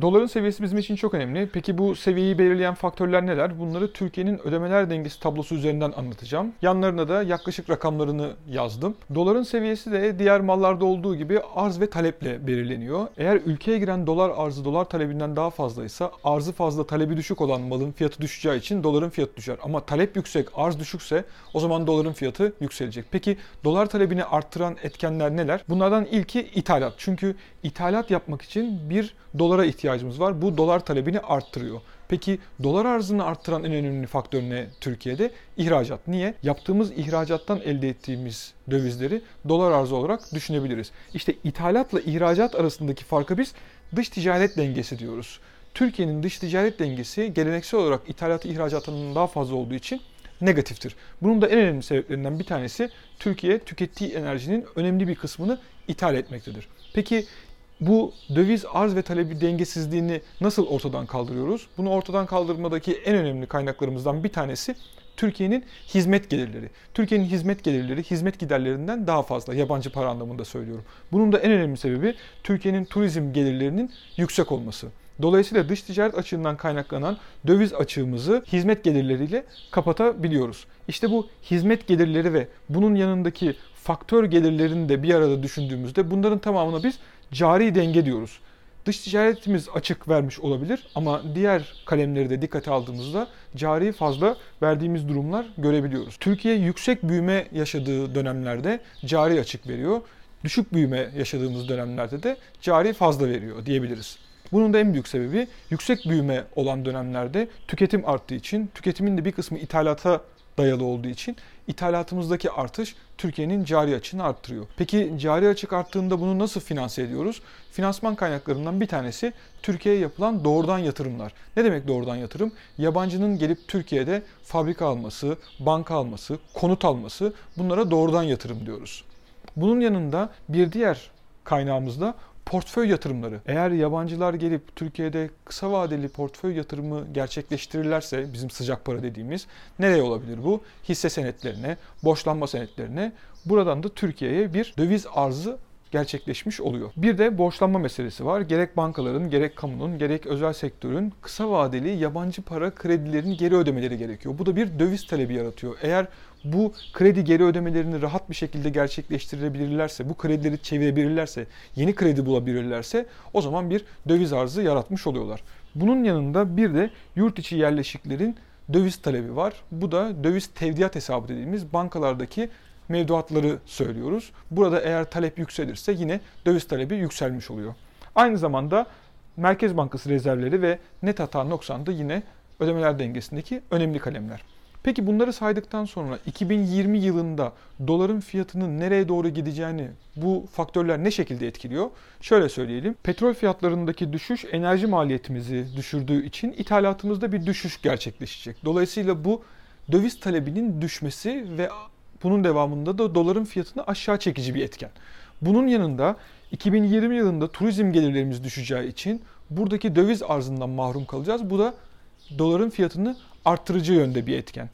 Doların seviyesi bizim için çok önemli. Peki bu seviyeyi belirleyen faktörler neler? Bunları Türkiye'nin ödemeler dengesi tablosu üzerinden anlatacağım. Yanlarına da yaklaşık rakamlarını yazdım. Doların seviyesi de diğer mallarda olduğu gibi arz ve taleple belirleniyor. Eğer ülkeye giren dolar arzı dolar talebinden daha fazlaysa arzı fazla talebi düşük olan malın fiyatı düşeceği için doların fiyatı düşer. Ama talep yüksek arz düşükse o zaman doların fiyatı yükselecek. Peki dolar talebini arttıran etkenler neler? Bunlardan ilki ithalat. Çünkü ithalat yapmak için bir dolara ihtiyacımız var. Bu dolar talebini arttırıyor. Peki dolar arzını arttıran en önemli faktör ne Türkiye'de? İhracat. Niye? Yaptığımız ihracattan elde ettiğimiz dövizleri dolar arzı olarak düşünebiliriz. İşte ithalatla ihracat arasındaki farkı biz dış ticaret dengesi diyoruz. Türkiye'nin dış ticaret dengesi geleneksel olarak ithalatı ihracatının daha fazla olduğu için negatiftir. Bunun da en önemli sebeplerinden bir tanesi Türkiye tükettiği enerjinin önemli bir kısmını ithal etmektedir. Peki bu döviz arz ve talebi dengesizliğini nasıl ortadan kaldırıyoruz? Bunu ortadan kaldırmadaki en önemli kaynaklarımızdan bir tanesi Türkiye'nin hizmet gelirleri. Türkiye'nin hizmet gelirleri hizmet giderlerinden daha fazla yabancı para anlamında söylüyorum. Bunun da en önemli sebebi Türkiye'nin turizm gelirlerinin yüksek olması. Dolayısıyla dış ticaret açığından kaynaklanan döviz açığımızı hizmet gelirleriyle kapatabiliyoruz. İşte bu hizmet gelirleri ve bunun yanındaki faktör gelirlerini de bir arada düşündüğümüzde bunların tamamına biz cari denge diyoruz. Dış ticaretimiz açık vermiş olabilir ama diğer kalemleri de dikkate aldığımızda cari fazla verdiğimiz durumlar görebiliyoruz. Türkiye yüksek büyüme yaşadığı dönemlerde cari açık veriyor. Düşük büyüme yaşadığımız dönemlerde de cari fazla veriyor diyebiliriz. Bunun da en büyük sebebi yüksek büyüme olan dönemlerde tüketim arttığı için, tüketimin de bir kısmı ithalata dayalı olduğu için ithalatımızdaki artış Türkiye'nin cari açığını arttırıyor. Peki cari açık arttığında bunu nasıl finanse ediyoruz? Finansman kaynaklarından bir tanesi Türkiye'ye yapılan doğrudan yatırımlar. Ne demek doğrudan yatırım? Yabancının gelip Türkiye'de fabrika alması, banka alması, konut alması bunlara doğrudan yatırım diyoruz. Bunun yanında bir diğer kaynağımız da portföy yatırımları. Eğer yabancılar gelip Türkiye'de kısa vadeli portföy yatırımı gerçekleştirirlerse bizim sıcak para dediğimiz nereye olabilir bu? Hisse senetlerine, borçlanma senetlerine. Buradan da Türkiye'ye bir döviz arzı gerçekleşmiş oluyor. Bir de borçlanma meselesi var. Gerek bankaların, gerek kamunun, gerek özel sektörün kısa vadeli yabancı para kredilerini geri ödemeleri gerekiyor. Bu da bir döviz talebi yaratıyor. Eğer bu kredi geri ödemelerini rahat bir şekilde gerçekleştirebilirlerse, bu kredileri çevirebilirlerse, yeni kredi bulabilirlerse o zaman bir döviz arzı yaratmış oluyorlar. Bunun yanında bir de yurt içi yerleşiklerin döviz talebi var. Bu da döviz tevdiat hesabı dediğimiz bankalardaki mevduatları söylüyoruz. Burada eğer talep yükselirse yine döviz talebi yükselmiş oluyor. Aynı zamanda Merkez Bankası rezervleri ve net hata noksan da yine ödemeler dengesindeki önemli kalemler. Peki bunları saydıktan sonra 2020 yılında doların fiyatının nereye doğru gideceğini bu faktörler ne şekilde etkiliyor? Şöyle söyleyelim. Petrol fiyatlarındaki düşüş enerji maliyetimizi düşürdüğü için ithalatımızda bir düşüş gerçekleşecek. Dolayısıyla bu döviz talebinin düşmesi ve bunun devamında da doların fiyatını aşağı çekici bir etken. Bunun yanında 2020 yılında turizm gelirlerimiz düşeceği için buradaki döviz arzından mahrum kalacağız. Bu da doların fiyatını arttırıcı yönde bir etken.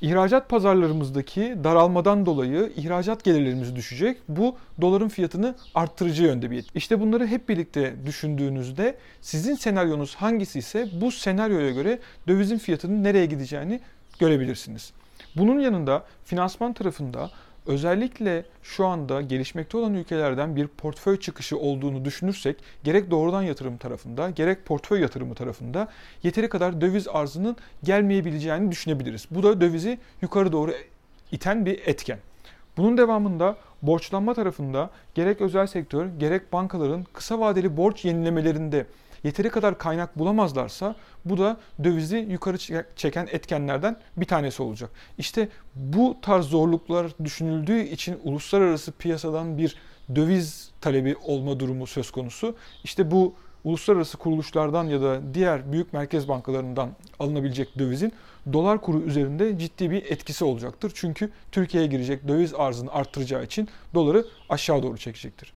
İhracat pazarlarımızdaki daralmadan dolayı ihracat gelirlerimiz düşecek. Bu doların fiyatını arttırıcı yönde bir etki. İşte bunları hep birlikte düşündüğünüzde sizin senaryonuz hangisi ise bu senaryoya göre dövizin fiyatının nereye gideceğini görebilirsiniz. Bunun yanında finansman tarafında özellikle şu anda gelişmekte olan ülkelerden bir portföy çıkışı olduğunu düşünürsek gerek doğrudan yatırım tarafında gerek portföy yatırımı tarafında yeteri kadar döviz arzının gelmeyebileceğini düşünebiliriz. Bu da dövizi yukarı doğru iten bir etken. Bunun devamında borçlanma tarafında gerek özel sektör gerek bankaların kısa vadeli borç yenilemelerinde yeteri kadar kaynak bulamazlarsa bu da dövizi yukarı çeken etkenlerden bir tanesi olacak. İşte bu tarz zorluklar düşünüldüğü için uluslararası piyasadan bir döviz talebi olma durumu söz konusu. İşte bu uluslararası kuruluşlardan ya da diğer büyük merkez bankalarından alınabilecek dövizin dolar kuru üzerinde ciddi bir etkisi olacaktır. Çünkü Türkiye'ye girecek döviz arzını arttıracağı için doları aşağı doğru çekecektir.